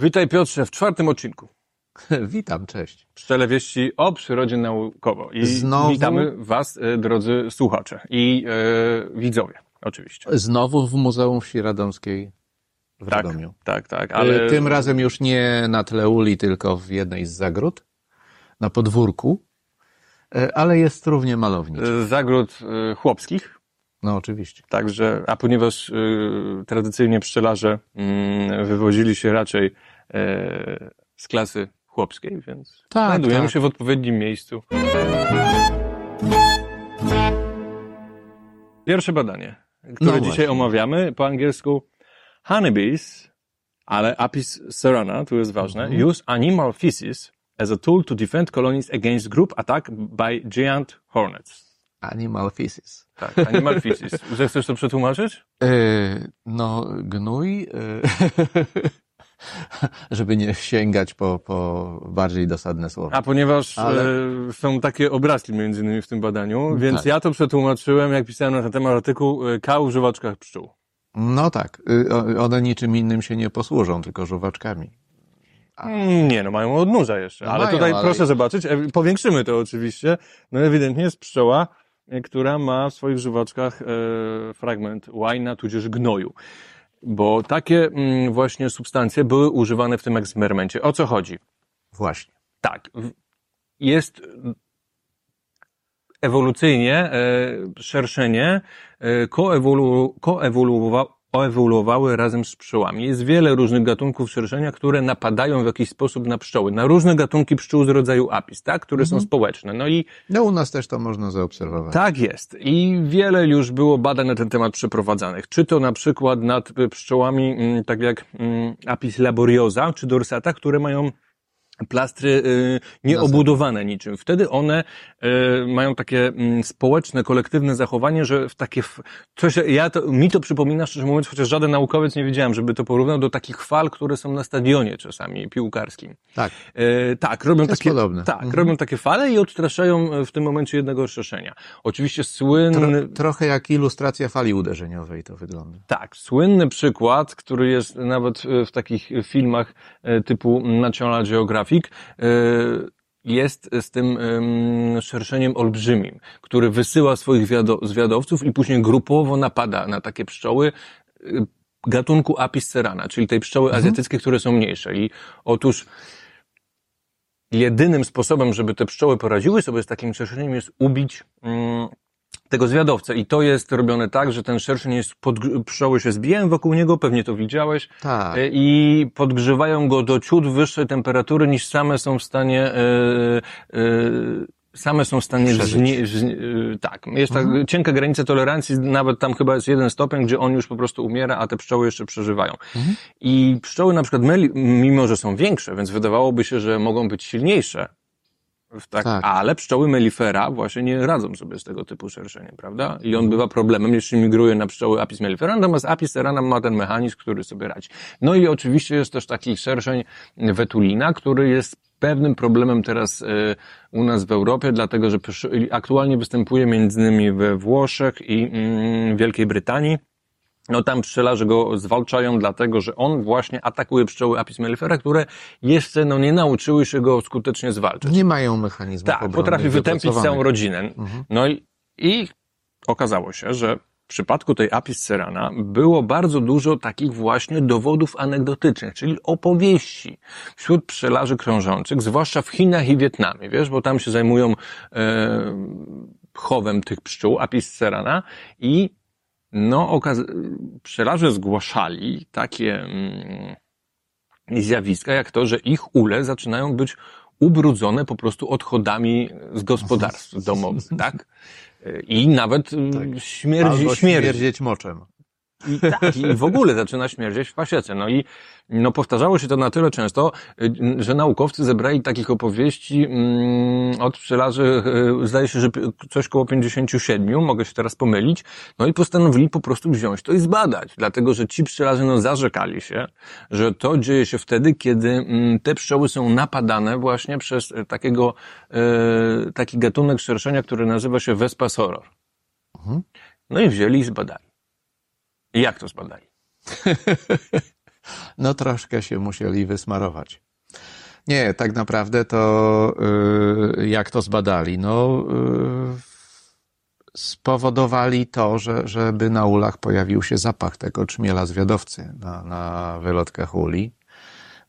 Witaj Piotrze w czwartym odcinku. Witam, cześć. Pszczele wieści o przyrodzie naukowo. I Znowu? witamy Was, e, drodzy słuchacze i e, widzowie, oczywiście. Znowu w Muzeum Wsi Radomskiej w Tak, Radomiu. tak, tak, ale Ale... Tym razem już nie na tle uli, tylko w jednej z zagród, na podwórku, E, ale jest równie malowniczo. e, zagród e, chłopskich, No oczywiście. także, a ponieważ e, tradycyjnie pszczelarze mm, wywozili się raczej e, z klasy chłopskiej, więc Tak, znajdujemy tak. się w odpowiednim miejscu. Pierwsze badanie, które No dzisiaj omawiamy po angielsku honeybees, ale apis cerana, tu jest ważne, Mhm. use animal feces as a tool to defend colonies against group attack by giant hornets. Animal feces. Tak, animal feces. Zechcesz to przetłumaczyć? E, no, gnój, e, żeby nie sięgać po, po bardziej dosadne słowa. A ponieważ Ale- e, są takie obrazki między innymi w tym badaniu, więc Tak. ja to przetłumaczyłem, jak pisałem na ten temat artykuł, e, kał w żuwaczkach pszczół. No tak, y, one niczym innym się nie posłużą, tylko żuwaczkami. Mm, Nie, no mają odnóża jeszcze, No ale mają, tutaj ale- proszę zobaczyć, e, powiększymy to oczywiście, no ewidentnie jest pszczoła, która ma w swoich żuwaczkach e, fragment łajna, tudzież gnoju. Bo takie mm, właśnie substancje były używane w tym eksperymencie. O co chodzi? Właśnie. Tak, jest ewolucyjnie e, szerszenie e, koewolu, koewoluowa, koewoluowały razem z pszczołami. Jest wiele różnych gatunków szerszenia, które napadają w jakiś sposób na pszczoły, na różne gatunki pszczół z rodzaju apis, tak, które są społeczne. No i No u nas też to można zaobserwować. tak jest. I wiele już było badań na ten temat przeprowadzanych. Czy to na przykład nad pszczołami, mm, tak jak mm, Apis laboriosa czy dorsata, które mają plastry y, nieobudowane niczym. Wtedy one y, mają takie mm, społeczne, kolektywne zachowanie, że w takie, coś, ja to, mi to przypomina, szczerze mówiąc, chociaż żaden naukowiec nie wiedziałem, żeby to porównał do takich fal, które są na stadionie czasami piłkarskim. Tak. E, tak, robią To takie, podobne. tak, Mhm. robią takie fale i odstraszają w tym momencie jednego szerszenia. Oczywiście Tro, słynny, trochę jak ilustracja fali uderzeniowej to wygląda. tak, słynny przykład, który jest nawet w takich filmach typu National Geographic, e, jest z tym em, szerszeniem olbrzymim, który wysyła swoich wiado- zwiadowców i później grupowo napada na takie pszczoły e, gatunku Apis cerana, czyli tej pszczoły azjatyckiej, które są mniejsze. I otóż jedynym sposobem, żeby te pszczoły poradziły sobie z takim szerszeniem jest ubić mm, tego zwiadowcę. I to jest robione tak, że ten szerszeń jest, pod, pszczoły się zbijają wokół niego, pewnie to widziałeś, Tak. e, i podgrzewają go do ciut wyższej temperatury niż same są w stanie, e, e, same są w stanie zni- zni- tak, jest tak cienka granica tolerancji, nawet tam chyba jest jeden stopień, gdzie on już po prostu umiera, a te pszczoły jeszcze przeżywają. I pszczoły na przykład, mimo że są większe, więc wydawałoby się, że mogą być silniejsze, tak, Tak. ale pszczoły mellifera właśnie nie radzą sobie z tego typu szerszeniem, prawda? I on bywa problemem, jeśli migruje na pszczoły apis mellifera, natomiast apis cerana ma ten mechanizm, który sobie radzi. No i oczywiście jest też taki szerszeń wetulina, który jest pewnym problemem teraz e, u nas w Europie, dlatego że aktualnie występuje między innymi we Włoszech i mm, Wielkiej Brytanii. No tam pszczelarze go zwalczają, dlatego że on właśnie atakuje pszczoły apis mellifera, które jeszcze no, nie nauczyły się go skutecznie zwalczać. Nie mają mechanizmu Tak, potrafi wytępić całą rodzinę. No i, i okazało się, że w przypadku tej apis cerana było bardzo dużo takich właśnie dowodów anegdotycznych, czyli opowieści wśród pszczelarzy krążących, zwłaszcza w Chinach i Wietnamie, wiesz, bo tam się zajmują e, chowem tych pszczół, apis cerana i no, okaz- pszczelarze zgłaszali takie mm, zjawiska, jak to, że ich ule zaczynają być ubrudzone po prostu odchodami z gospodarstw domowych, tak? I nawet tak. śmierdzi, Albo śmierdzi. śmierdzieć moczem. I tak, i w ogóle zaczyna śmierdzieć w pasiece. No i no powtarzało się to na tyle często, y, że naukowcy zebrali takich opowieści mm, od pszczelarzy, y, zdaje się, że coś koło 57, mogę się teraz pomylić, no i postanowili po prostu wziąć to i zbadać, dlatego że ci pszczelarze no zarzekali się, że to dzieje się wtedy, kiedy mm, te pszczoły są napadane właśnie przez y, takiego, y, taki gatunek szerszenia, który nazywa się Vespa soror. No i wzięli i zbadali. I jak to zbadali? no troszkę się musieli wysmarować. Nie, tak naprawdę to y, jak to zbadali? No, y, spowodowali to, że, żeby na ulach pojawił się zapach tego czmiela zwiadowcy na, na wylotkach uli.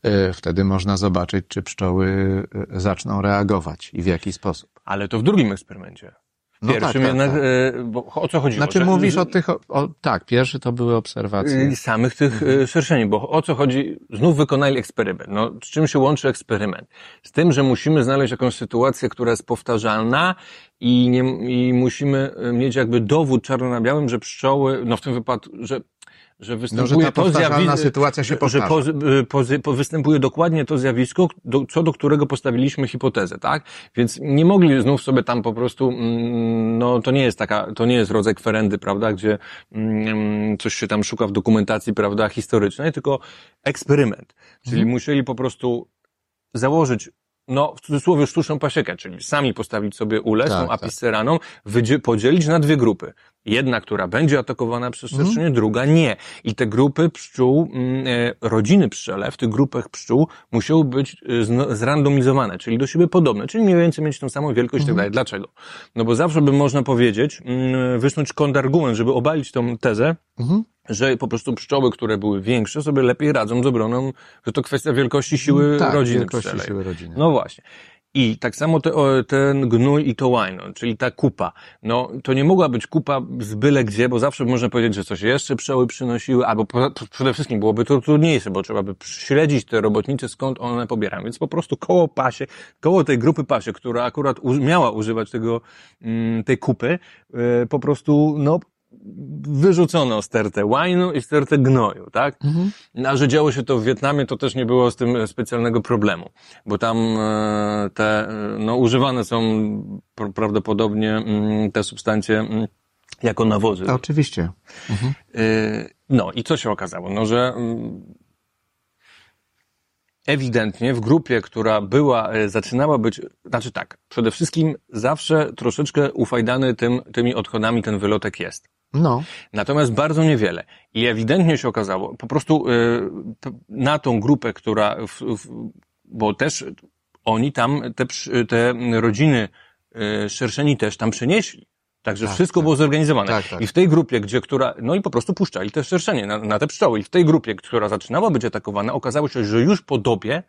Y, Wtedy można zobaczyć, czy pszczoły zaczną reagować i w jaki sposób. Ale to w drugim eksperymencie. No pierwszym tak, tak, jednak, tak. e, bo o co chodziło? Znaczy mówisz o tych, o, o, tak, pierwszy to były obserwacje. y, samych tych y, szerszeni, bo o co chodzi? Znów wykonali eksperyment. No, z czym się łączy eksperyment? Z tym, że musimy znaleźć jakąś sytuację, która jest powtarzalna i, nie, i musimy y, mieć jakby dowód czarno na białym, że pszczoły, no w tym wypadku, że że występuje ta to powtarzalna zjawisko, sytuacja się że powtarza. poz, y, po, występuje dokładnie to zjawisko, do, co do którego postawiliśmy hipotezę, tak? Więc nie mogli znów sobie tam po prostu, mm, no to nie jest taka, to nie jest rodzaj kwerendy, prawda, gdzie mm, coś się tam szuka w dokumentacji, prawda, historycznej, tylko eksperyment. Czyli Mhm. musieli po prostu założyć no, w cudzysłowie sztuczną pasiekę, czyli sami postawić sobie ulę Tak, tą tak. apiceraną, wydzie- podzielić na dwie grupy. Jedna, która będzie atakowana przez Mhm. szerszenie, druga nie. I te grupy pszczół, mm, e, rodziny pszczele w tych grupach pszczół musiały być e, zrandomizowane, czyli do siebie podobne, czyli mniej więcej mieć tą samą wielkość i Mhm. tak dalej. Dlaczego? No bo zawsze by można powiedzieć, mm, wysnuć kontrargument, żeby obalić tą tezę, Mhm. że po prostu pszczoły, które były większe, sobie lepiej radzą z obroną, że to kwestia wielkości siły tak, rodziny wielkości pszczelej. siły rodziny. No właśnie. I tak samo te, o, ten gnój i to łajno, czyli ta kupa. No, to nie mogła być kupa z byle gdzie, bo zawsze można powiedzieć, że coś jeszcze pszczoły przynosiły, albo po, przede wszystkim byłoby to trudniejsze, bo trzeba by śledzić te robotnice, skąd one pobierają. Więc po prostu koło pasie, koło tej grupy pasie, która akurat u, miała używać tego, mm, tej kupy, e, po prostu, no, wyrzucono stertę łajnu i stertę gnoju, tak? Mhm. No, A że działo się to w Wietnamie, to też nie było z tym specjalnego problemu, bo tam e, te, e, no, używane są pr- prawdopodobnie mm, te substancje mm, jako nawozy. Oczywiście. E, No i co się okazało? No, że mm, ewidentnie w grupie, która była, e, zaczynała być, znaczy tak, przede wszystkim zawsze troszeczkę ufajdany tym, tymi odchodami ten wylotek jest. No, Natomiast bardzo niewiele. I ewidentnie się okazało, po prostu y, na tą grupę, która, w, w, bo też oni tam, te, te rodziny y, szerszeni też tam przenieśli. Także Tak, wszystko tak. było zorganizowane. Tak, tak. I w tej grupie, gdzie która, no i po prostu puszczali te szerszenie na, na te pszczoły. I w tej grupie, która zaczynała być atakowana, okazało się, że już po dobie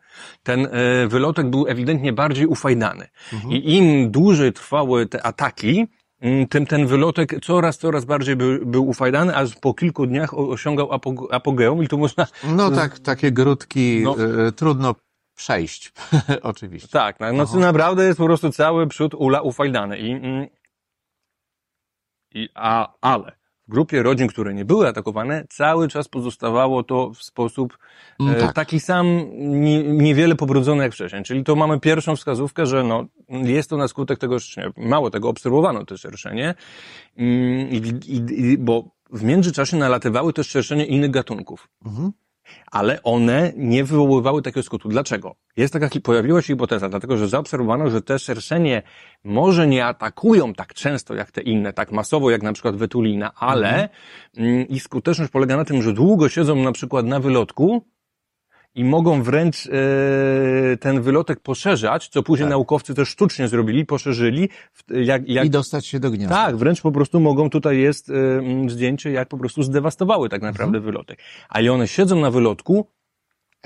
ten y, wylotek był ewidentnie bardziej ufajdany. Mhm. I im dłużej trwały te ataki, tym ten wylotek coraz, coraz bardziej był, był ufajdany, aż po kilku dniach osiągał apo- apogeum i tu można, no tak, takie grudki No. y, trudno przejść, oczywiście. tak, no, no, naprawdę jest po prostu cały przód ula ufajdany i, mm, i a, ale grupie rodzin, które nie były atakowane, cały czas pozostawało to w sposób Mm, e, tak. taki sam, nie, niewiele pobrudzony jak wcześniej. Czyli to mamy pierwszą wskazówkę, że no, jest to na skutek tego szerszenia. Mało tego, obserwowano to szerszenie, mm, i, i, i, bo w międzyczasie nalatywały też szerszenie innych gatunków. Mhm. Ale one nie wywoływały takiego skutku. Dlaczego? Jest taka, pojawiła się hipoteza, dlatego że zaobserwowano, że te szerszenie może nie atakują tak często jak te inne, tak masowo jak na przykład wetulina, ale mm, ich skuteczność polega na tym, że długo siedzą na przykład na wylotku i mogą wręcz e, ten wylotek poszerzać, co później Tak. naukowcy też sztucznie zrobili, poszerzyli, jak, jak I dostać się do gniazda. tak, wręcz po prostu mogą, tutaj jest mm, zdjęcie, jak po prostu zdewastowały tak naprawdę wylotek. Ale one siedzą na wylotku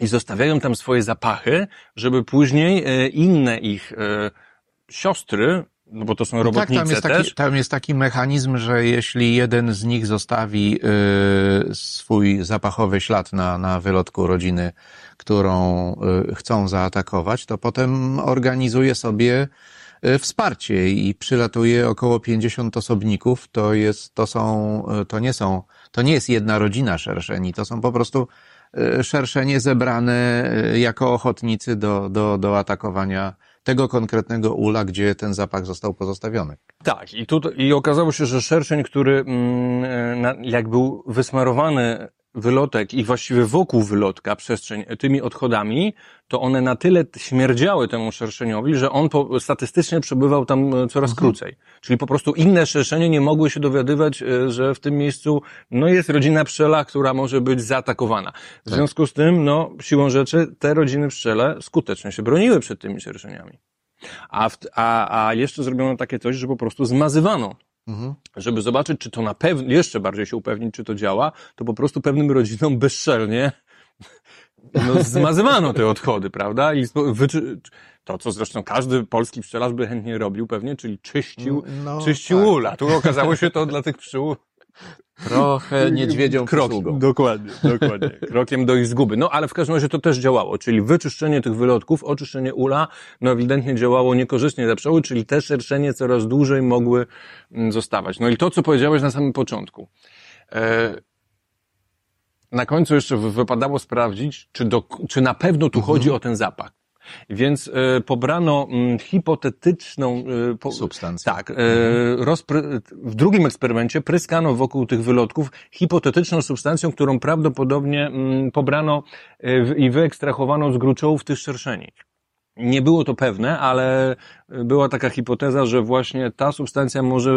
i zostawiają tam swoje zapachy, żeby później y, inne ich y, siostry, no bo to są tak, robotnice tam jest, też, taki, tam jest taki mechanizm, że jeśli jeden z nich zostawi y, swój zapachowy ślad na, na wylotku rodziny, którą y, chcą zaatakować, to potem organizuje sobie y, wsparcie i przylatuje około 50 osobników. To jest, to są, y, to nie są, to nie jest jedna rodzina szerszeni, to są po prostu y, szerszenie zebrane y, jako ochotnicy do, do, do atakowania tego konkretnego ula, gdzie ten zapach został pozostawiony. Tak, i, tu, i okazało się, że szerszeń, który mm, e, jak był wysmarowany wylotek i właściwie wokół wylotka przestrzeń tymi odchodami, to one na tyle śmierdziały temu szerszeniowi, że on po, statystycznie przebywał tam e, coraz krócej. Czyli po prostu inne szerszenie nie mogły się dowiadywać, e, że w tym miejscu no jest rodzina pszczela, która może być zaatakowana. W związku z tym, no, siłą rzeczy, te rodziny pszczele skutecznie się broniły przed tymi szerszeniami. A, w, a, a jeszcze zrobiono takie coś, że po prostu zmazywano Mhm. żeby zobaczyć, czy to na pewno, jeszcze bardziej się upewnić, czy to działa, to po prostu pewnym rodzinom bezczelnie no, zmazywano te odchody, prawda? I to, co zresztą każdy polski pszczelarz by chętnie robił pewnie, czyli czyścił, No, czyścił tak. ula. Tu okazało się to dla tych pszczół Trochę niedźwiedzią krok, przysługą. dokładnie, dokładnie. Krokiem do ich zguby. No, ale w każdym razie to też działało, czyli wyczyszczenie tych wylotków, oczyszczenie ula, no ewidentnie działało niekorzystnie dla pszczoły, czyli te szerszenie coraz dłużej mogły mm, zostawać. No i to, co powiedziałeś na samym początku. E, na końcu jeszcze wy- wypadało sprawdzić, czy, do, czy na pewno tu chodzi o ten zapach. Więc e, pobrano mm, hipotetyczną e, po, Substancję. Tak. E, rozpry, w drugim eksperymencie pryskano wokół tych wylotków hipotetyczną substancją, którą prawdopodobnie mm, pobrano i wyekstrahowano z gruczołów tych szerszeni. Nie było to pewne, ale była taka hipoteza, że właśnie ta substancja może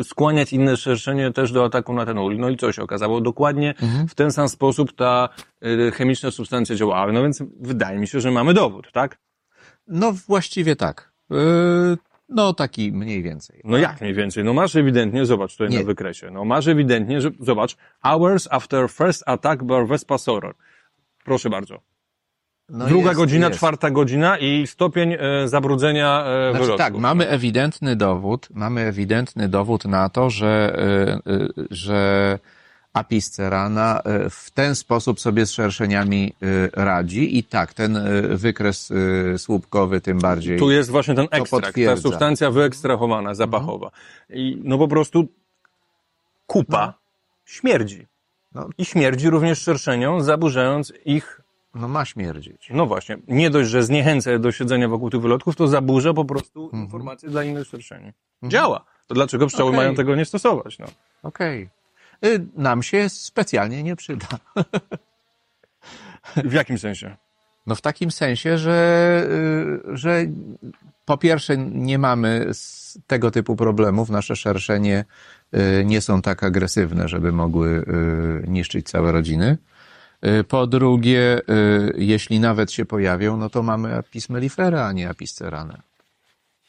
e, skłaniać inne szerszenie też do ataku na ten ul. No i co się okazało? Dokładnie w ten sam sposób ta e, chemiczna substancja działała. No więc wydaje mi się, że mamy dowód, tak? No właściwie tak. Yy, no taki mniej więcej. No jak mniej więcej? No masz ewidentnie, zobacz tutaj Nie. na wykresie, no masz ewidentnie, że, zobacz, hours after first attack by Vespa Soror. Proszę bardzo. No Druga jest, godzina, jest. czwarta godzina i stopień e, zabrudzenia e, Znaczy tak, mamy ewidentny dowód, mamy ewidentny dowód na to, że, y, y, że Apis cerana y, w ten sposób sobie z szerszeniami y, radzi i tak, ten y, wykres słupkowy tym bardziej. Tu jest właśnie ten ekstrakt, ta substancja wyekstrahowana, zapachowa. I no po prostu kupa śmierdzi. No. I śmierdzi również szerszeniom, zaburzając ich No ma śmierdzieć. No właśnie, nie dość, że zniechęca do siedzenia wokół tych wylotków, to zaburza po prostu Mhm. informacje dla innych szerszeni. Działa. To dlaczego pszczoły Okej. mają tego nie stosować? No. Okej. Y, Nam się specjalnie nie przyda. W jakim sensie? No w takim sensie, że, y, że po pierwsze nie mamy tego typu problemów. Nasze szerszenie y, nie są tak agresywne, żeby mogły y, niszczyć całe rodziny. Y, Po drugie, y, jeśli nawet się pojawią, no to mamy apis mellifera, a nie apis cerana.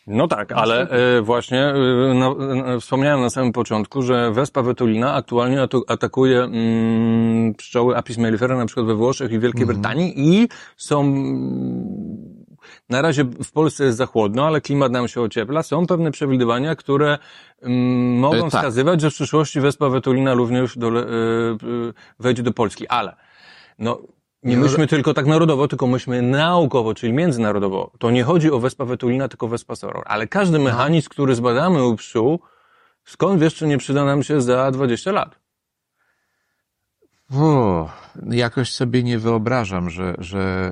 No tak, ale e, właśnie no, wspomniałem na samym początku, że wespa wetulina aktualnie atakuje mm, pszczoły Apis mellifera na przykład we Włoszech i Wielkiej Brytanii i są mm, na razie w Polsce jest za chłodno, ale klimat nam się ociepla. Są pewne przewidywania, które mm, mogą E, tak. wskazywać, że w przyszłości wespa wetulina również do, e, e, wejdzie do Polski, ale no, nie No, myślmy tylko tak narodowo, tylko myślmy naukowo, czyli międzynarodowo. To nie chodzi o Vespa vetulina, tylko Vespa soror. Ale każdy No. mechanizm, który zbadamy u pszczół, skąd wiesz, czy nie przyda nam się za 20 lat? O, jakoś sobie nie wyobrażam, że, że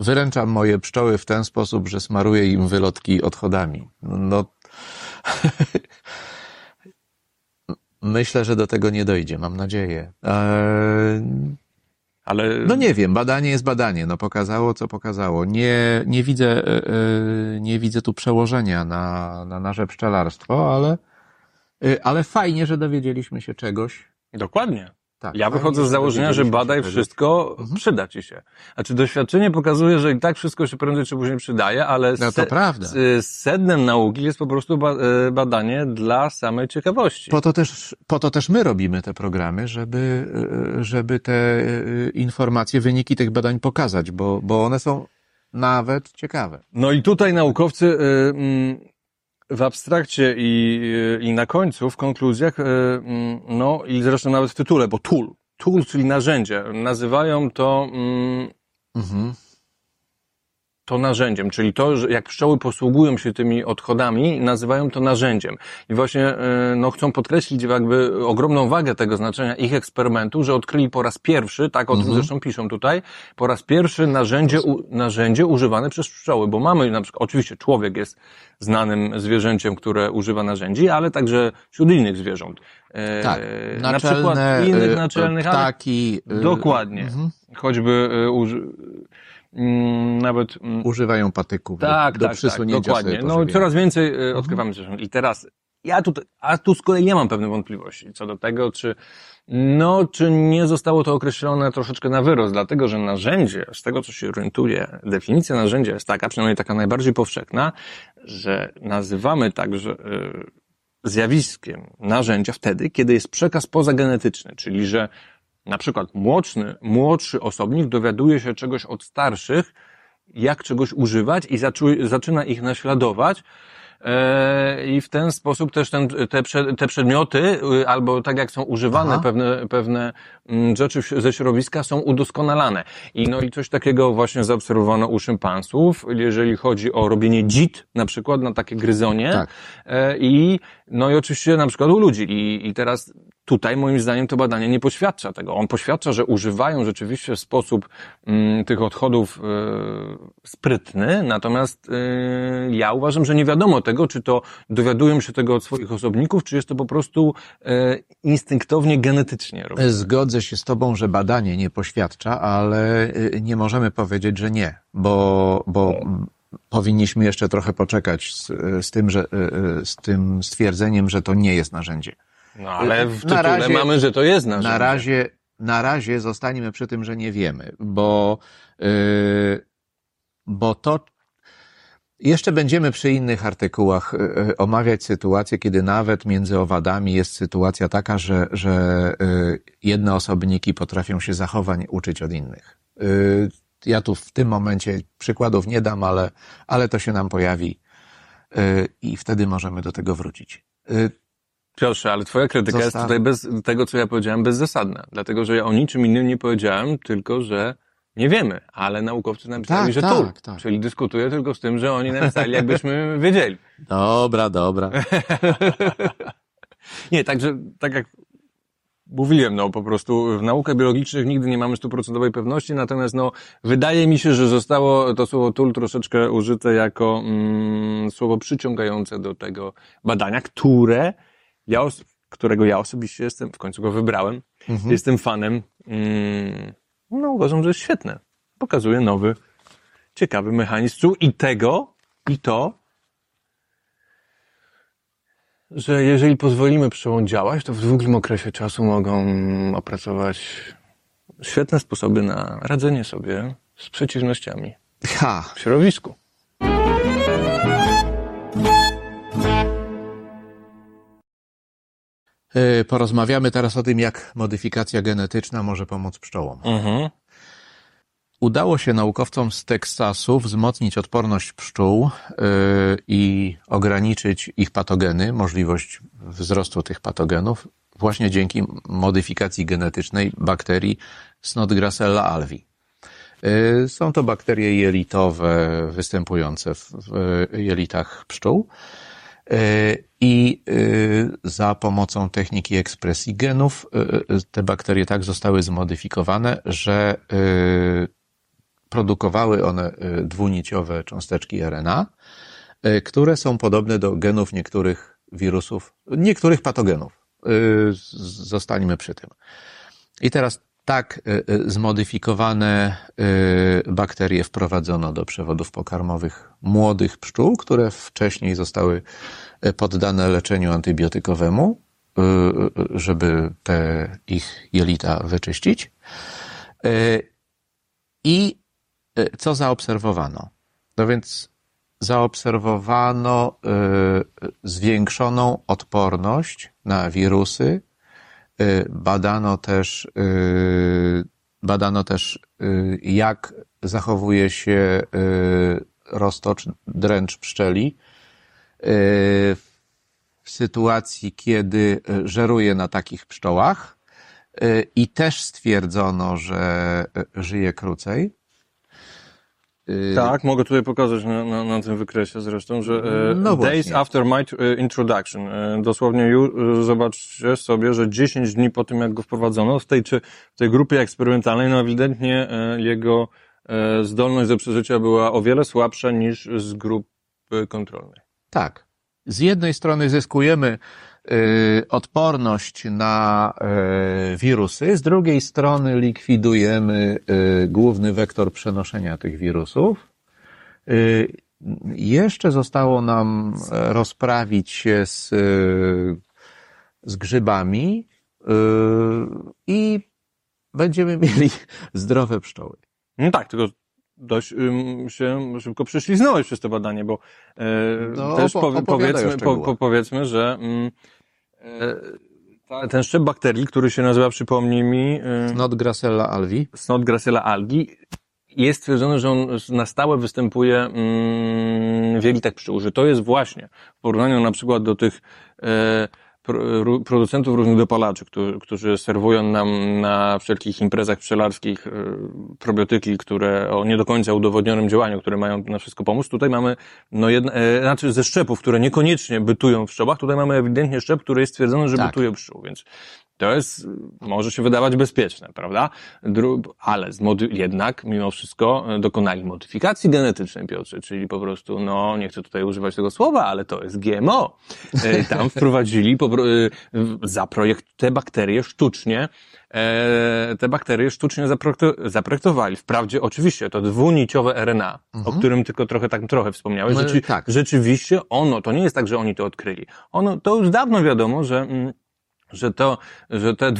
wyręczam moje pszczoły w ten sposób, że smaruję im wylotki odchodami. No, myślę, że do tego nie dojdzie, mam nadzieję. Eee, Ale no nie wiem, badanie jest badanie, no pokazało, co pokazało. Nie, nie widzę, e, nie widzę tu przełożenia na, na nasze pszczelarstwo, ale, e, ale fajnie, że dowiedzieliśmy się czegoś. dokładnie. Tak, Ja wychodzę z założenia, że badaj wszystko, Mhm. przyda ci się. Znaczy doświadczenie pokazuje, że i tak wszystko się prędzej czy później przydaje, ale No to prawda. s- sednem nauki jest po prostu ba- e, badanie dla samej ciekawości. Po to też, po to też my robimy te programy, żeby, e, żeby te informacje, wyniki tych badań pokazać, bo, bo one są nawet ciekawe. No i tutaj naukowcy y, mm, w abstrakcie i, i na końcu, w konkluzjach, y, mm, no i zresztą nawet w tytule, bo tool, tool, czyli narzędzie, nazywają to mm, Mhm. To narzędziem, czyli to, że jak pszczoły posługują się tymi odchodami, nazywają to narzędziem. I właśnie e, no, chcą podkreślić jakby ogromną wagę tego znaczenia ich eksperymentu, że odkryli po raz pierwszy, tak o tym zresztą piszą tutaj, po raz pierwszy narzędzie, u, narzędzie używane przez pszczoły, bo mamy na przykład, oczywiście człowiek jest znanym zwierzęciem, które używa narzędzi, ale także wśród innych zwierząt. E, Tak, na naczelne, przykład innych y, naczelnych, ptaki. Dokładnie. mhm. Choćby y, uży... mm, nawet mm, Używają patyków tak, do, do tak, przysunięcia tak, dokładnie. No coraz więcej y, odkrywamy zresztą. I teraz ja tutaj, a tu z kolei nie mam pewnych wątpliwości co do tego, czy no, czy nie zostało to określone troszeczkę na wyrost, dlatego że narzędzie, z tego co się orientuję, definicja narzędzia jest taka, przynajmniej taka najbardziej powszechna, że nazywamy także y, zjawiskiem narzędzia wtedy, kiedy jest przekaz pozagenetyczny, czyli że na przykład młodszy, młodszy osobnik dowiaduje się czegoś od starszych, jak czegoś używać i zaczyna ich naśladować. E, I w ten sposób też ten, te, te przedmioty, y, albo tak jak są używane Aha. pewne, pewne mm, rzeczy ze środowiska, są udoskonalane. I no i coś takiego właśnie zaobserwowano u szympansów, jeżeli chodzi o robienie dzit, na przykład na takie gryzonie. Tak. E, I no i oczywiście na przykład u ludzi. I, I teraz tutaj moim zdaniem to badanie nie poświadcza tego. On poświadcza, że używają rzeczywiście w sposób mm, tych odchodów e, sprytny, natomiast e, ja uważam, że nie wiadomo tego, czy to dowiadują się tego od swoich osobników, czy jest to po prostu e, instynktownie, genetycznie robione. Zgodzę się z Tobą, że badanie nie poświadcza, ale y, nie możemy powiedzieć, że nie, bo, bo powinniśmy jeszcze trochę poczekać z, z, tym, że, y, z tym stwierdzeniem, że to nie jest narzędzie. No ale w tytule razie- mamy, że to jest narzędzie. Na razie, na razie zostaniemy przy tym, że nie wiemy, bo, yy, bo to jeszcze będziemy przy innych artykułach yy, omawiać sytuację, kiedy nawet między owadami jest sytuacja taka, że, że yy, jedne osobniki potrafią się zachowań uczyć od innych. Ja tu w tym momencie przykładów nie dam, ale, ale to się nam pojawi i wtedy możemy do tego wrócić. Piotrze, ale twoja krytyka jest tutaj bez tego, co ja powiedziałem, bezzasadna. Dlatego, że ja o niczym innym nie powiedziałem, tylko że nie wiemy, ale naukowcy napisali, Tak, że tak, tu. tak. Czyli dyskutuję tylko z tym, że oni napisali, jakbyśmy wiedzieli. Dobra, dobra. Nie, także tak jak mówiłem, no po prostu w naukach biologicznych nigdy nie mamy stuprocentowej pewności, natomiast no wydaje mi się, że zostało to słowo tool troszeczkę użyte jako mm, słowo przyciągające do tego badania, które ja, którego ja osobiście jestem, w końcu go wybrałem, Mhm. jestem fanem, mm, uważam, że jest świetne. Pokazuje nowy, ciekawy mechanizm i tego, i to, że jeżeli pozwolimy pszczołom działać, to w długim okresie czasu mogą opracować świetne sposoby na radzenie sobie z przeciwnościami Ha, w środowisku. Y, Porozmawiamy teraz o tym, jak modyfikacja genetyczna może pomóc pszczołom. Mhm. Udało się naukowcom z Teksasu wzmocnić odporność pszczół y, i ograniczyć ich patogeny, możliwość wzrostu tych patogenów, właśnie dzięki modyfikacji genetycznej bakterii Snodgrassella alvi. Y, Są to bakterie jelitowe występujące w jelitach pszczół. Y, I za pomocą techniki ekspresji genów te bakterie tak zostały zmodyfikowane, że produkowały one y, dwuniciowe cząsteczki RNA, y, które są podobne do genów niektórych wirusów, niektórych patogenów. Y, Zostańmy przy tym. I teraz tak zmodyfikowane bakterie wprowadzono do przewodów pokarmowych młodych pszczół, które wcześniej zostały poddane leczeniu antybiotykowemu, żeby te ich jelita wyczyścić. I co zaobserwowano? No więc zaobserwowano y, zwiększoną odporność na wirusy, Y, Badano też, y, badano też, y, jak zachowuje się y, roztocz, dręcz pszczeli y, w sytuacji, kiedy y, żeruje na takich pszczołach y, i też stwierdzono, że y, żyje krócej. Y, Tak, mogę tutaj pokazać na, na, na tym wykresie zresztą, że e, No days właśnie. after my e, introduction, dosłownie ju, e, zobaczcie sobie, że 10 dni po tym jak go wprowadzono, w tej, czy, w tej grupie eksperymentalnej, no ewidentnie jego zdolność do przeżycia była o wiele słabsza niż z grupy kontrolnej. Tak. Z jednej strony zyskujemy y, odporność na y, wirusy, z drugiej strony likwidujemy y, główny wektor przenoszenia tych wirusów. Y, jeszcze zostało nam rozprawić się z, y, z grzybami y, i będziemy mieli zdrowe pszczoły. No tak, tylko dość ym, się szybko prześliznąłeś przez to badanie, bo e, No, też powiedzmy, po, powiedzmy, że mm, ta, ten szczep bakterii, który się nazywa, przypomnij mi, y, Not Gracella alvi. Snot Gracella algi, jest stwierdzone, że on na stałe występuje mm, w jelitach pszczół, że to jest właśnie w porównaniu na przykład do tych e, producentów różnych dopalaczy, którzy, którzy serwują nam na wszelkich imprezach pszczelarskich e, probiotyki, które o nie do końca udowodnionym działaniu, które mają na wszystko pomóc. Tutaj mamy, no jedna, e, znaczy ze szczepów, które niekoniecznie bytują w pszczołach, tutaj mamy ewidentnie szczep, który jest stwierdzony, że Tak. bytuje w pszczół, więc to jest, może się wydawać bezpieczne, prawda? Dru ale jednak, mimo wszystko, e, dokonali modyfikacji genetycznej, Piotrze, czyli po prostu, no, nie chcę tutaj używać tego słowa, ale to jest GMO. E, Tam wprowadzili, po, e, zaprojekt, te bakterie sztucznie, e, te bakterie sztucznie zaprojekto- zaprojektowali. Wprawdzie, oczywiście, to dwuniciowe RNA, o którym tylko trochę tak trochę wspomniałeś. No, Rzeczy, tak. Rzeczywiście ono, to nie jest tak, że oni to odkryli. Ono, to już dawno wiadomo, że mm, że to, że te,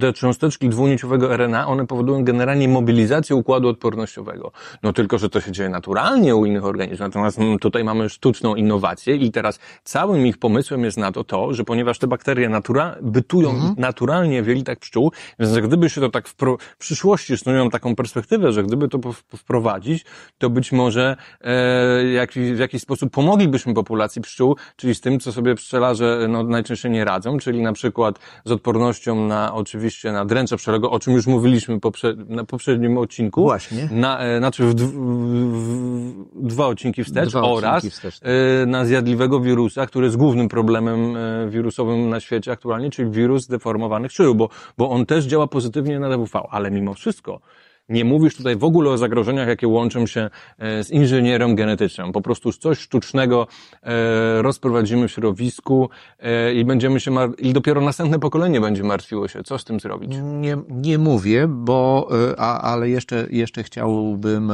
te cząsteczki dwuniciowego RNA, one powodują generalnie mobilizację układu odpornościowego. No tylko, że to się dzieje naturalnie u innych organizmów. Natomiast mm, tutaj mamy sztuczną innowację i teraz całym ich pomysłem jest na to to, że ponieważ te bakterie natura, bytują naturalnie w jelitach pszczół, więc że gdyby się to tak w, w przyszłości snują taką perspektywę, że gdyby to wprowadzić, to być może e, jak, w jakiś sposób pomoglibyśmy populacji pszczół, czyli z tym, co sobie pszczelarze no, najczęściej nie radzą, czyli na przykład z odpornością na oczywiście na dręcze pszczelego, o czym już mówiliśmy poprze, na poprzednim odcinku. Właśnie. Na, e, znaczy w, w, w, dwa odcinki wstecz Dwa odcinki oraz wstecz. e, na zjadliwego wirusa, który jest głównym problemem e, wirusowym na świecie aktualnie, czyli wirus deformowanych szył, bo, bo on też działa pozytywnie na DWV, ale mimo wszystko nie mówisz tutaj w ogóle o zagrożeniach, jakie łączą się e, z inżynierią genetyczną. Po prostu coś sztucznego e, rozprowadzimy w środowisku e, i będziemy się mar- i dopiero następne pokolenie będzie martwiło się, co z tym zrobić. Nie, nie mówię, bo, a, ale jeszcze, jeszcze chciałbym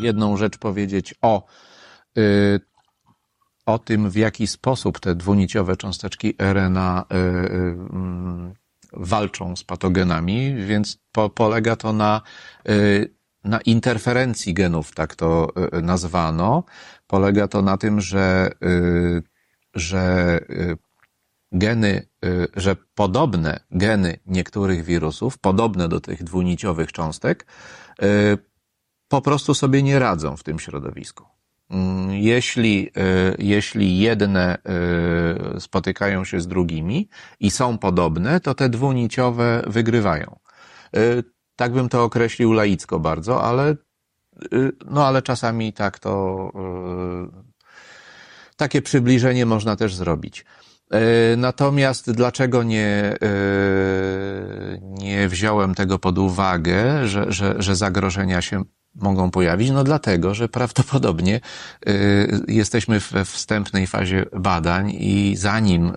jedną rzecz powiedzieć o, o tym, w jaki sposób te dwuniciowe cząsteczki RNA mm, walczą z patogenami, więc po, polega to na, y, na interferencji genów, tak to y, nazwano. Polega to na tym, że, y, że geny, że podobne geny niektórych wirusów, podobne do tych dwuniciowych cząstek, po prostu sobie nie radzą w tym środowisku. Mm, Jeśli, y, jeśli jedne y, spotykają się z drugimi i są podobne, to te dwuniciowe wygrywają. Y, Tak bym to określił laicko bardzo, ale, no ale czasami tak to, takie przybliżenie można też zrobić. E, Natomiast dlaczego nie, e, nie wziąłem tego pod uwagę, że, że, że zagrożenia się mogą pojawić? No dlatego, że prawdopodobnie e, jesteśmy we wstępnej fazie badań i zanim e,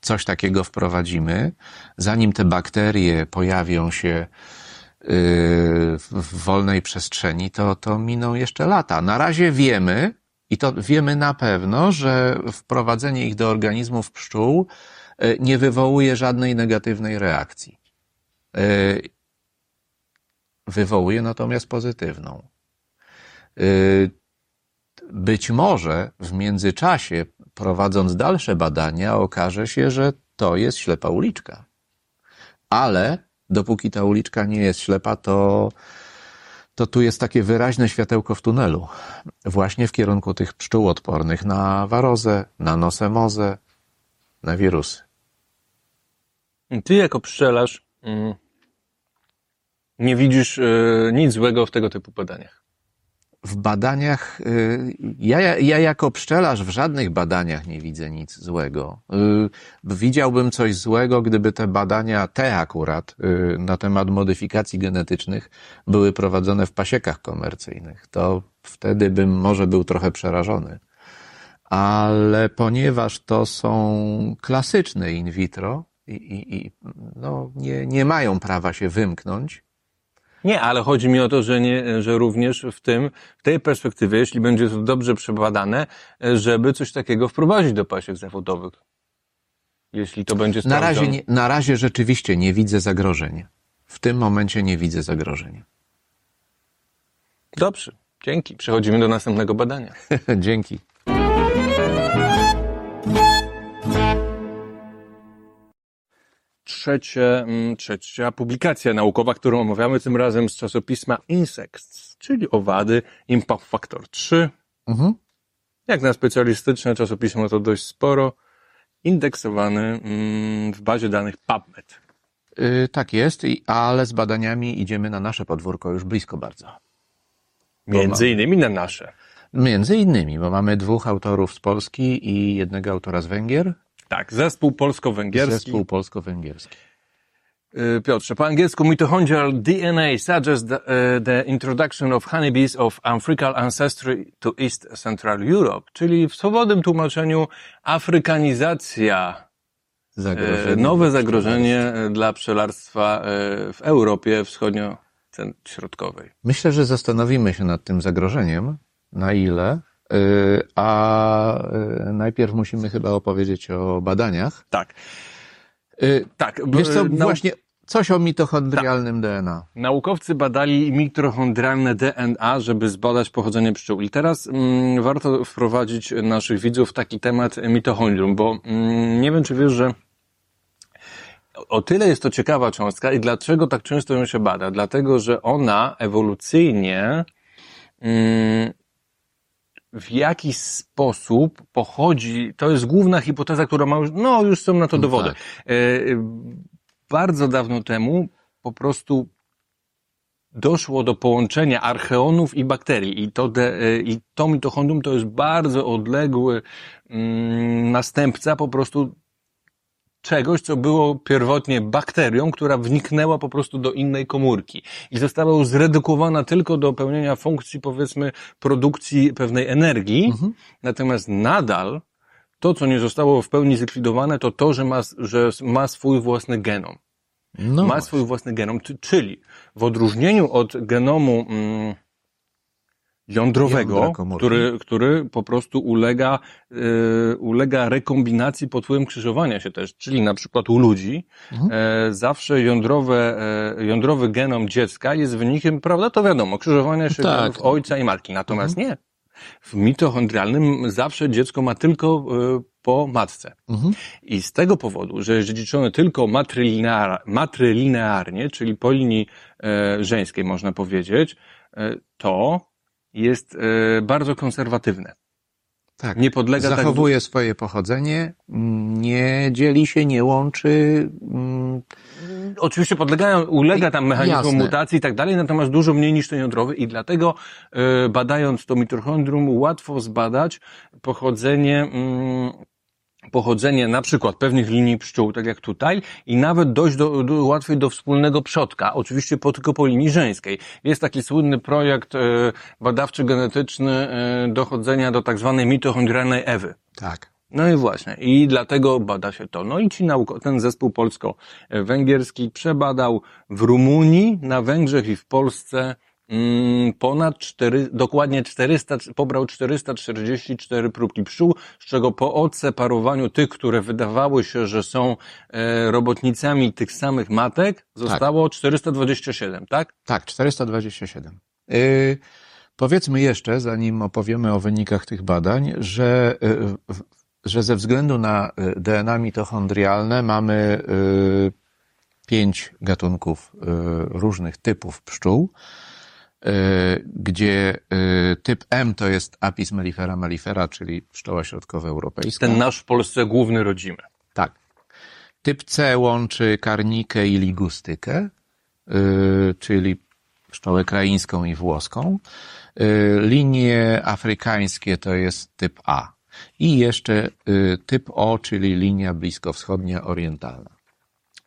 coś takiego wprowadzimy, zanim te bakterie pojawią się e, w wolnej przestrzeni, to, to miną jeszcze lata. Na razie wiemy, i to wiemy na pewno, że wprowadzenie ich do organizmów pszczół nie wywołuje żadnej negatywnej reakcji. Wywołuje natomiast pozytywną. E, Być może w międzyczasie, prowadząc dalsze badania, okaże się, że to jest ślepa uliczka. Ale dopóki ta uliczka nie jest ślepa, to, to tu jest takie wyraźne światełko w tunelu. Właśnie w kierunku tych pszczół odpornych na warozę, na nosemozę, na wirusy. Ty jako pszczelarz mm, nie widzisz e, nic złego w tego typu badaniach. w badaniach, y, ja, ja jako pszczelarz w żadnych badaniach nie widzę nic złego. Y, Widziałbym coś złego, gdyby te badania, te akurat, y, na temat modyfikacji genetycznych były prowadzone w pasiekach komercyjnych. To wtedy bym może był trochę przerażony. Ale ponieważ to są klasyczne in vitro i, i, i no, nie, nie mają prawa się wymknąć, Nie, ale chodzi mi o to, że, nie, że również w tym, w tej perspektywie, jeśli będzie to dobrze przebadane, żeby coś takiego wprowadzić do pasiek zawodowych. Jeśli to będzie Na razie, nie, na razie rzeczywiście nie widzę zagrożeń. W tym momencie nie widzę zagrożeń. Dobrze, dzięki. Przechodzimy do następnego badania. Dzięki. Trzecie, mm, trzecia publikacja naukowa, którą omawiamy tym razem z czasopisma Insects, czyli owady Impact Factor 3. Mhm. Jak na specjalistyczne czasopismo to dość sporo. Indeksowany mm, w bazie danych PubMed. Y, tak jest, ale z badaniami idziemy na nasze podwórko już blisko bardzo. Między innymi na nasze. Między innymi, bo mamy dwóch autorów z Polski i jednego autora z Węgier. Tak, zespół polsko-węgierski. Zespół polsko-węgierski. Y, Piotrze, po angielsku mitochondrial DNA suggests the, uh, the introduction of honeybees of African ancestry to East Central Europe, czyli w swobodnym tłumaczeniu afrykanizacja, Zagrożenie. e, nowe zagrożenie dla pszczelarstwa e, w Europie wschodnio-środkowej. Myślę, że zastanowimy się nad tym zagrożeniem, na ile, y, a y, najpierw musimy chyba opowiedzieć o badaniach. Tak. Y, Tak, Wiesz co, nau- właśnie coś o mitochondrialnym DNA. Naukowcy badali mitochondrialne DNA, żeby zbadać pochodzenie pszczół. I teraz mm, warto wprowadzić naszych widzów w taki temat mitochondrium, bo mm, nie wiem, czy wiesz, że o tyle jest to ciekawa cząstka i dlaczego tak często ją się bada? Dlatego, że ona ewolucyjnie mm, w jakiś sposób pochodzi, to jest główna hipoteza, która ma już, no już są na to No dowody. tak. E, bardzo dawno temu po prostu doszło do połączenia archeonów i bakterii. I to, de, e, i to mitochondrium to jest bardzo odległy mm, następca po prostu czegoś, co było pierwotnie bakterią, która wniknęła po prostu do innej komórki i została zredukowana tylko do pełnienia funkcji, powiedzmy, produkcji pewnej energii. Mhm. Natomiast nadal to, co nie zostało w pełni zlikwidowane, to to, że ma, że ma swój własny genom No ma właśnie. swój własny genom, czy- czyli w odróżnieniu od genomu mm, jądrowego, Jądra który, który po prostu ulega, y, ulega rekombinacji pod wpływem krzyżowania się też, czyli na przykład u ludzi Mhm. e, zawsze jądrowe, e, jądrowy genom dziecka jest wynikiem, prawda, to wiadomo, krzyżowania się Tak. genów ojca i matki, natomiast nie. W mitochondrialnym zawsze dziecko ma tylko y, po matce. Mhm. I z tego powodu, że jest dziedziczone tylko matrylinear, matrylinearnie, czyli po linii e, żeńskiej można powiedzieć, e, to jest e, bardzo konserwatywne. Tak. Nie podlega tak Zachowuje swoje pochodzenie, nie dzieli się, nie łączy. mm, Oczywiście podlegają, ulega tam mechanizmom Jasne. mutacji i tak dalej, natomiast dużo mniej niż ten jądrowy i dlatego e, badając to mitochondrium łatwo zbadać pochodzenie mm, pochodzenie na przykład pewnych linii pszczół, tak jak tutaj, i nawet dojść do, do, łatwiej do wspólnego przodka, oczywiście po, tylko po linii żeńskiej. Jest taki słynny projekt e, badawczy genetyczny e, dochodzenia do tak zwanej mitochondrialnej Ewy. Tak. No i właśnie, i dlatego bada się to. No i ci nauko, ten zespół polsko-węgierski przebadał w Rumunii, na Węgrzech i w Polsce ponad 4, dokładnie 400, pobrał 444 próbki pszczół, z czego po odseparowaniu tych, które wydawały się, że są e, robotnicami tych samych matek, zostało 427, tak? Tak, 427. Yy, powiedzmy jeszcze, zanim opowiemy o wynikach tych badań, że, yy, że ze względu na DNA mitochondrialne mamy yy, pięć gatunków różnych typów pszczół, gdzie yy, typ M to jest Apis mellifera mellifera, czyli pszczoła środkowoeuropejska. Ten nasz w Polsce główny rodzimy. Tak. Typ C łączy karnikę i ligustykę, yy, czyli pszczołę kraińską i włoską. Linie afrykańskie to jest typ A. I jeszcze typ O, czyli linia bliskowschodnia orientalna.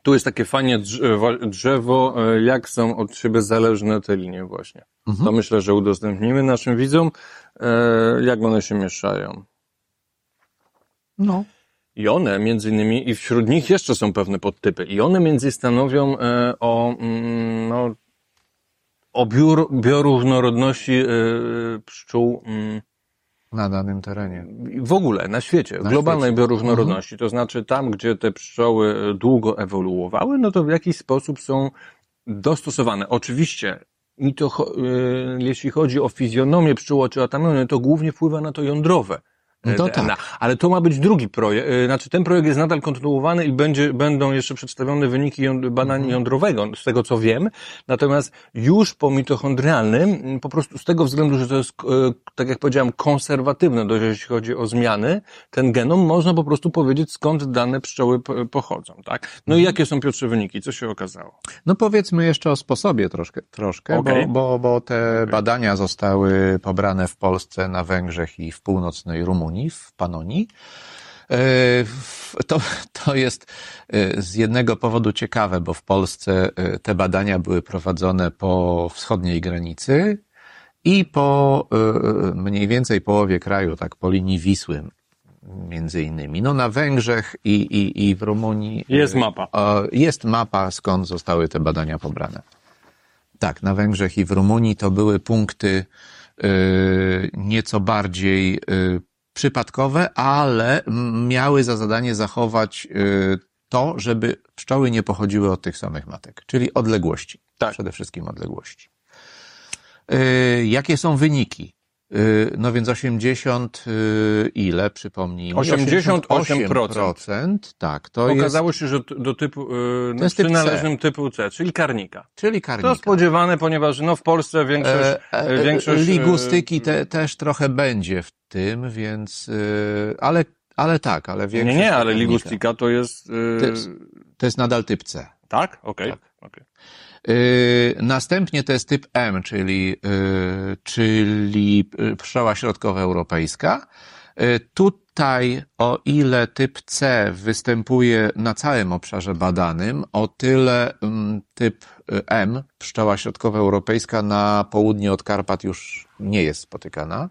Tu jest takie fajnie drzewo, drzewo, e, jak są od siebie zależne te linie właśnie. To myślę, że udostępnimy naszym widzom, e, jak one się mieszają. No. I one między innymi, i wśród nich jeszcze są pewne podtypy, i one między stanowią e, o, mm, no, o biur, bioróżnorodności e, pszczół mm, Na danym terenie. w ogóle na świecie, Na globalnej świecie. Mhm. bioróżnorodności. To znaczy tam, gdzie te pszczoły e, długo ewoluowały, no to w jakiś sposób są dostosowane. Oczywiście, i to, e, jeśli chodzi o fizjonomię pszczół oczyatamiony, to głównie wpływa na to jądrowe. No tak. Ale to ma być drugi projekt, e, znaczy ten projekt jest nadal kontynuowany i będzie, będą jeszcze przedstawione wyniki ją- badań Mhm. jądrowego, z tego co wiem. Natomiast już po mitochondrialnym, po prostu z tego względu, że to jest, e, tak jak powiedziałem, konserwatywne dość, jeśli chodzi o zmiany, ten genom, można po prostu powiedzieć, skąd dane pszczoły po- pochodzą, tak? No i Mhm. jakie są, Piotrze, wyniki? Co się okazało? No powiedzmy jeszcze o sposobie troszkę, troszkę Okej. bo, bo, bo te badania zostały pobrane w Polsce, na Węgrzech i w północnej Rumunii, w Panonii. E, To, to jest e, z jednego powodu ciekawe, bo w Polsce e, te badania były prowadzone po wschodniej granicy i po mniej więcej połowie kraju, tak po linii Wisły między innymi. No na Węgrzech i, i, i w Rumunii Jest mapa. Jest mapa, skąd zostały te badania pobrane. Tak, na Węgrzech i w Rumunii to były punkty nieco bardziej przypadkowe, ale miały za zadanie zachować e, to, żeby pszczoły nie pochodziły od tych samych matek, czyli odległości. Tak. Przede wszystkim odległości. E, Jakie są wyniki? E, No więc 80 e, ile, przypomnij mi? 88%. 88%, tak, to jest, Okazało się, że do typu, no, jest typ przynależnym typu C, czyli karnika. czyli To karnika. spodziewane, ponieważ no w Polsce większość, E, e, większość ligustyki e, te, też trochę będzie w tym, więc, e, ale, ale tak, ale Nie, większość. nie, ale karnika. ligustyka to jest, To jest- To jest nadal typ C. tak? Okej. Tak. Yy, Następnie to jest typ M, czyli, yy, czyli yy, pszczoła środkowoeuropejska. Tutaj, o ile typ C występuje na całym obszarze badanym, o tyle mm, typ y, M, pszczoła środkowoeuropejska na południe od Karpat już nie jest spotykana.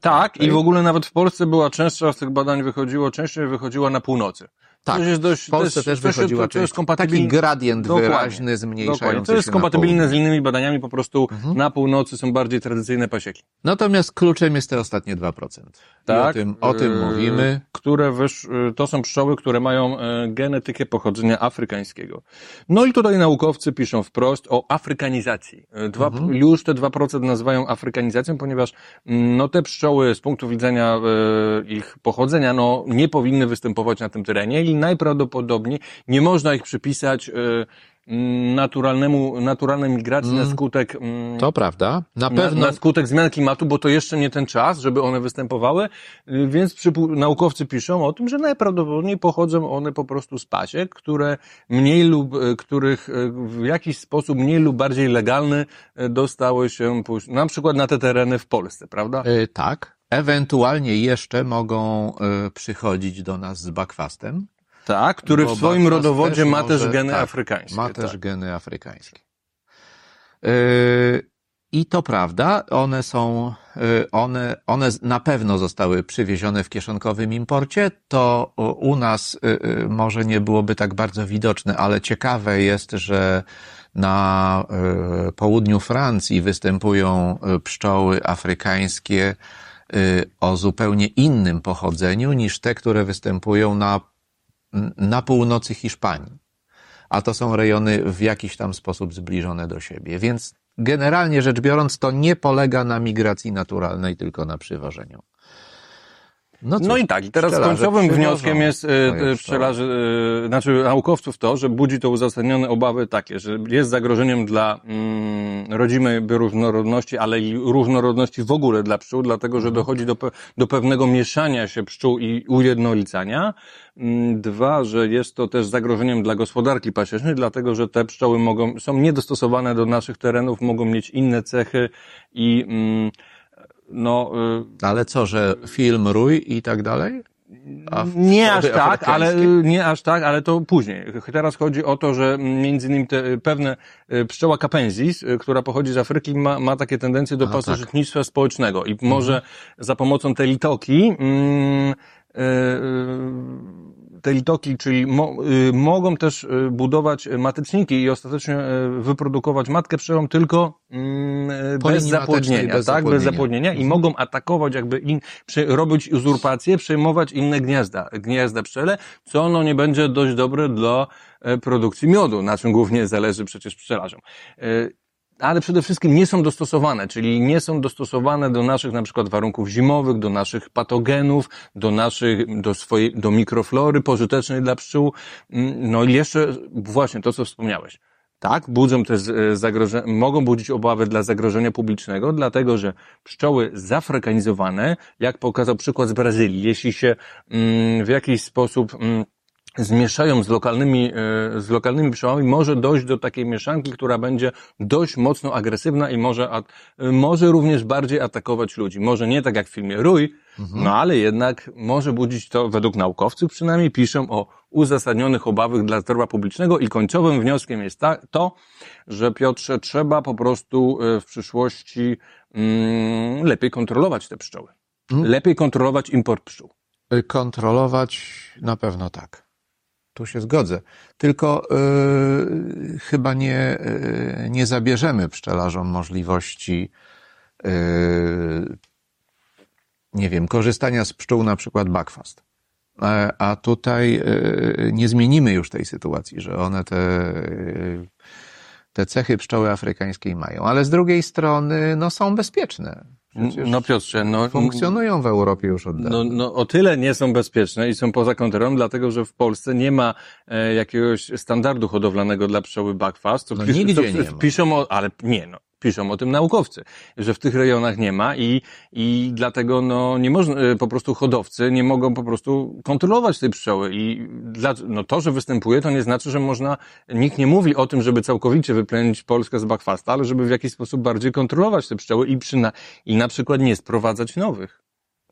Tak, i w ogóle nawet w Polsce była częstsza z tych badań wychodziło, częściej wychodziła na północy. Tak, To jest dość, w Polsce też się- wychodziła to, to jest kompatybilne. taki gradient Dokładnie. wyraźny, zmniejszający Dokładnie. To jest kompatybilne z. Mhm. innymi badaniami, po prostu na północy są bardziej tradycyjne pasieki. Natomiast kluczem jest te ostatnie 2%. I o tym, o tym yy, mówimy. Które wysz, yy, to są pszczoły, które mają yy, genetykę pochodzenia afrykańskiego. No i tutaj naukowcy piszą wprost o afrykanizacji. Yy, Dwa, Mhm. Już te 2% nazywają afrykanizacją, ponieważ mm, no, te pszczoły z punktu widzenia ich pochodzenia no, nie powinny występować na tym terenie i najprawdopodobniej nie można ich przypisać yy, mm, naturalnemu, naturalnej migracji na skutek mm, To prawda. Na na, pewno na skutek zmian klimatu, bo to jeszcze nie ten czas, żeby one występowały, y, więc naukowcy piszą o tym, że najprawdopodobniej pochodzą one po prostu z pasiek, które mniej lub, y, których y, w jakiś sposób mniej lub bardziej legalny y, dostały się na przykład na te tereny w Polsce, prawda? y, tak. Ewentualnie jeszcze mogą y, przychodzić do nas z bakwastem. Tak, który w swoim rodowodzie też ma może- też geny tak, afrykańskie. Ma też tak. geny afrykańskie. Y, I to prawda, one są, y, one, one na pewno zostały przywiezione w kieszonkowym imporcie. To u- nas y, może nie byłoby tak bardzo widoczne, ale ciekawe jest, że na południu Francji występują pszczoły afrykańskie o zupełnie innym pochodzeniu niż te, które występują na, na północy Hiszpanii a to są rejony w jakiś tam sposób zbliżone do siebie. Więc generalnie rzecz biorąc, to nie polega na migracji naturalnej, tylko na przywożeniu. No, cóż, No i tak, i teraz końcowym wnioskiem jest pszczoły. pszczelarzy, e, znaczy naukowców to, że budzi to uzasadnione obawy takie, że jest zagrożeniem dla mm, rodzimej bioróżnorodności, ale i różnorodności w ogóle dla pszczół, dlatego że dochodzi do, do pewnego mieszania się pszczół i ujednolicania. Mm, Dwa, że jest to też zagrożeniem dla gospodarki pasiecznej, dlatego że te pszczoły mogą, są niedostosowane do naszych terenów, mogą mieć inne cechy i mm, no, y, Ale co, że film Rój i tak dalej? Nie aż tak, ale afrykańskie? nie aż tak, ale to później. Teraz chodzi o to, że między innymi te pewne y, pszczoła capensis, y, która pochodzi z Afryki, ma, ma takie tendencje do A, tak. pasożytnictwa społecznego i może za pomocą tej litoki mm, y, y, te litoki, czyli mo, y, mogą też y, budować mateczniki i ostatecznie y, wyprodukować matkę pszczołą tylko mm, y, bez zapłodnienia, bez tak? Bez zapłodnienia. zapłodnienia i mogą atakować jakby in, przy, robić uzurpację, przejmować inne gniazda, gniazda pszczele, co no nie będzie dość dobre dla e, produkcji miodu, na czym głównie zależy przecież pszczelarzom. E, ale przede wszystkim nie są dostosowane, czyli nie są dostosowane do naszych na przykład warunków zimowych, do naszych patogenów, do naszych, do swojej, do mikroflory pożytecznej dla pszczół. Mm, No i jeszcze właśnie to, co wspomniałeś. Tak, budzą te zagrożenia, mogą budzić obawy dla zagrożenia publicznego, dlatego że pszczoły zafrykanizowane, jak pokazał przykład z Brazylii, jeśli się mm, w jakiś sposób mm, zmieszają z lokalnymi, e, z lokalnymi pszczołami, może dojść do takiej mieszanki, która będzie dość mocno agresywna i może, at, e, może również bardziej atakować ludzi. Może nie tak jak w filmie Rój, no ale jednak może budzić to, według naukowców przynajmniej, piszą o uzasadnionych obawach dla zdrowia publicznego i końcowym wnioskiem jest ta, to, że Piotrze, trzeba po prostu e, w przyszłości mm, lepiej kontrolować te pszczoły. Mm. Lepiej kontrolować import pszczół. Y, Kontrolować na pewno tak. Tu się zgodzę. Tylko y, chyba nie, y, nie zabierzemy pszczelarzom możliwości, y, nie wiem, korzystania z pszczół na przykład backfast. E, A tutaj nie zmienimy już tej sytuacji, że one te, te cechy pszczoły afrykańskiej mają. Ale z drugiej strony, no, są bezpieczne. Przecież No Piotrze, no, funkcjonują w Europie już od dawna. No, no o tyle nie są bezpieczne i są poza kontrolą, dlatego że w Polsce nie ma e, jakiegoś standardu hodowlanego dla pszczoły backfast. Co No co nie ma. Piszą o, ale nie no. Piszą o tym naukowcy, że w tych rejonach nie ma i, i dlatego no nie można, e, po prostu hodowcy nie mogą po prostu kontrolować tej pszczoły i dla, no to, że występuje, to nie znaczy, że można, nikt nie mówi o tym, żeby całkowicie wyplenić Polskę z backfasta, ale żeby w jakiś sposób bardziej kontrolować te pszczoły i przyna, i na przykład nie sprowadzać nowych.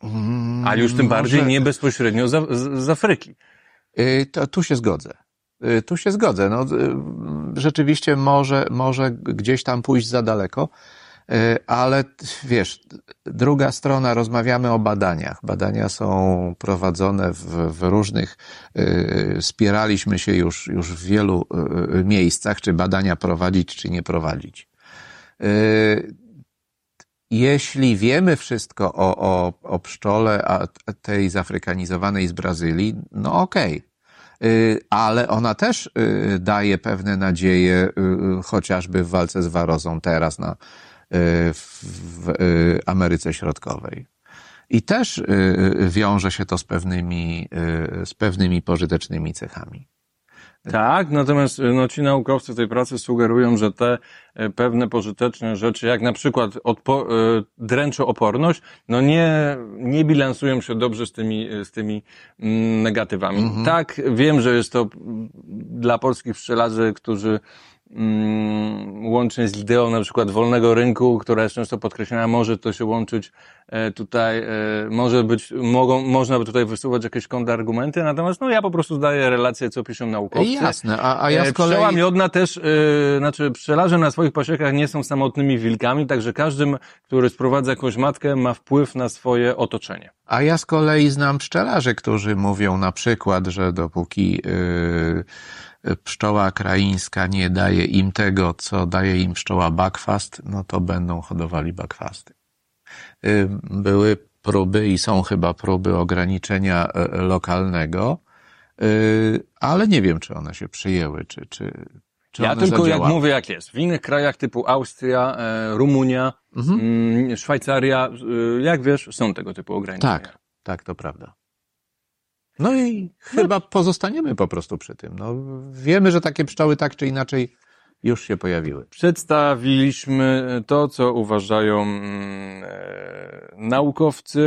Mm, A już tym bardziej może- nie bezpośrednio z, z, z Afryki. Y, To, tu się zgodzę. Y, Tu się zgodzę. No, y, rzeczywiście może, może gdzieś tam pójść za daleko, y, ale wiesz, druga strona, rozmawiamy o badaniach. Badania są prowadzone w, w różnych, spieraliśmy się już, już w wielu miejscach, czy badania prowadzić, czy nie prowadzić. Jeśli wiemy wszystko o, o, o pszczole, a tej zafrykanizowanej z Brazylii, no okej. Y, Ale ona też y, daje pewne nadzieje, y, y, chociażby w walce z warozą teraz na, y, w, y, Ameryce Środkowej. I też y, y, wiąże się to z pewnymi, y, z pewnymi pożytecznymi cechami. Tak, natomiast y, no, ci naukowcy tej pracy sugerują, że te y, pewne pożyteczne rzeczy, jak na przykład odpo- y, dręczooporność, no nie, nie bilansują się dobrze z tymi, z tymi mm, negatywami. Tak, wiem, że jest to dla polskich pszczelarzy, którzy mm, łącznie z ideą na przykład wolnego rynku, która jest często podkreślana, może to się łączyć e, tutaj, e, może być, mogą, można by tutaj wysuwać jakieś kontrargumenty, natomiast no ja po prostu zdaję relację, co piszą naukowcy. Jasne, a, a ja E, z kolei... Pszczoła miodna też, yy, znaczy pszczelarze na swoich pasiekach nie są samotnymi wilkami, także każdy, który sprowadza jakąś matkę, ma wpływ na swoje otoczenie. A ja z kolei znam pszczelarzy, którzy mówią na przykład, że dopóki yy, pszczoła kraińska nie daje im tego, co daje im pszczoła backfast, no to będą hodowali backfasty. Yy, były próby i są chyba próby ograniczenia e, lokalnego, yy, ale nie wiem, czy one się przyjęły, czy, czy, czy ja tylko jak zadziałały. mówię jak jest. W innych krajach typu Austria, e, Rumunia, Mhm. mm, Szwajcaria, y, jak wiesz, są tego typu ograniczenia. Tak. Tak, to prawda. No i chyba pozostaniemy po prostu przy tym. No, wiemy, że takie pszczoły tak czy inaczej już się pojawiły. Przedstawiliśmy to, co uważają mm, e, naukowcy,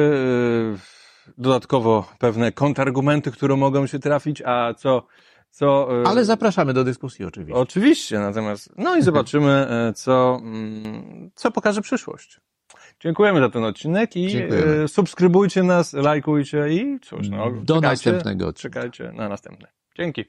e, dodatkowo pewne kontrargumenty, które mogą się trafić, a co, co e, Ale zapraszamy do dyskusji oczywiście. Oczywiście, natomiast no i zobaczymy, e, co, mm, co pokaże przyszłość. Dziękujemy za ten odcinek i Dziękujemy. e, subskrybujcie nas, lajkujcie i cóż, no, Do czekajcie, następnego odcinka. czekajcie na następne. Dzięki.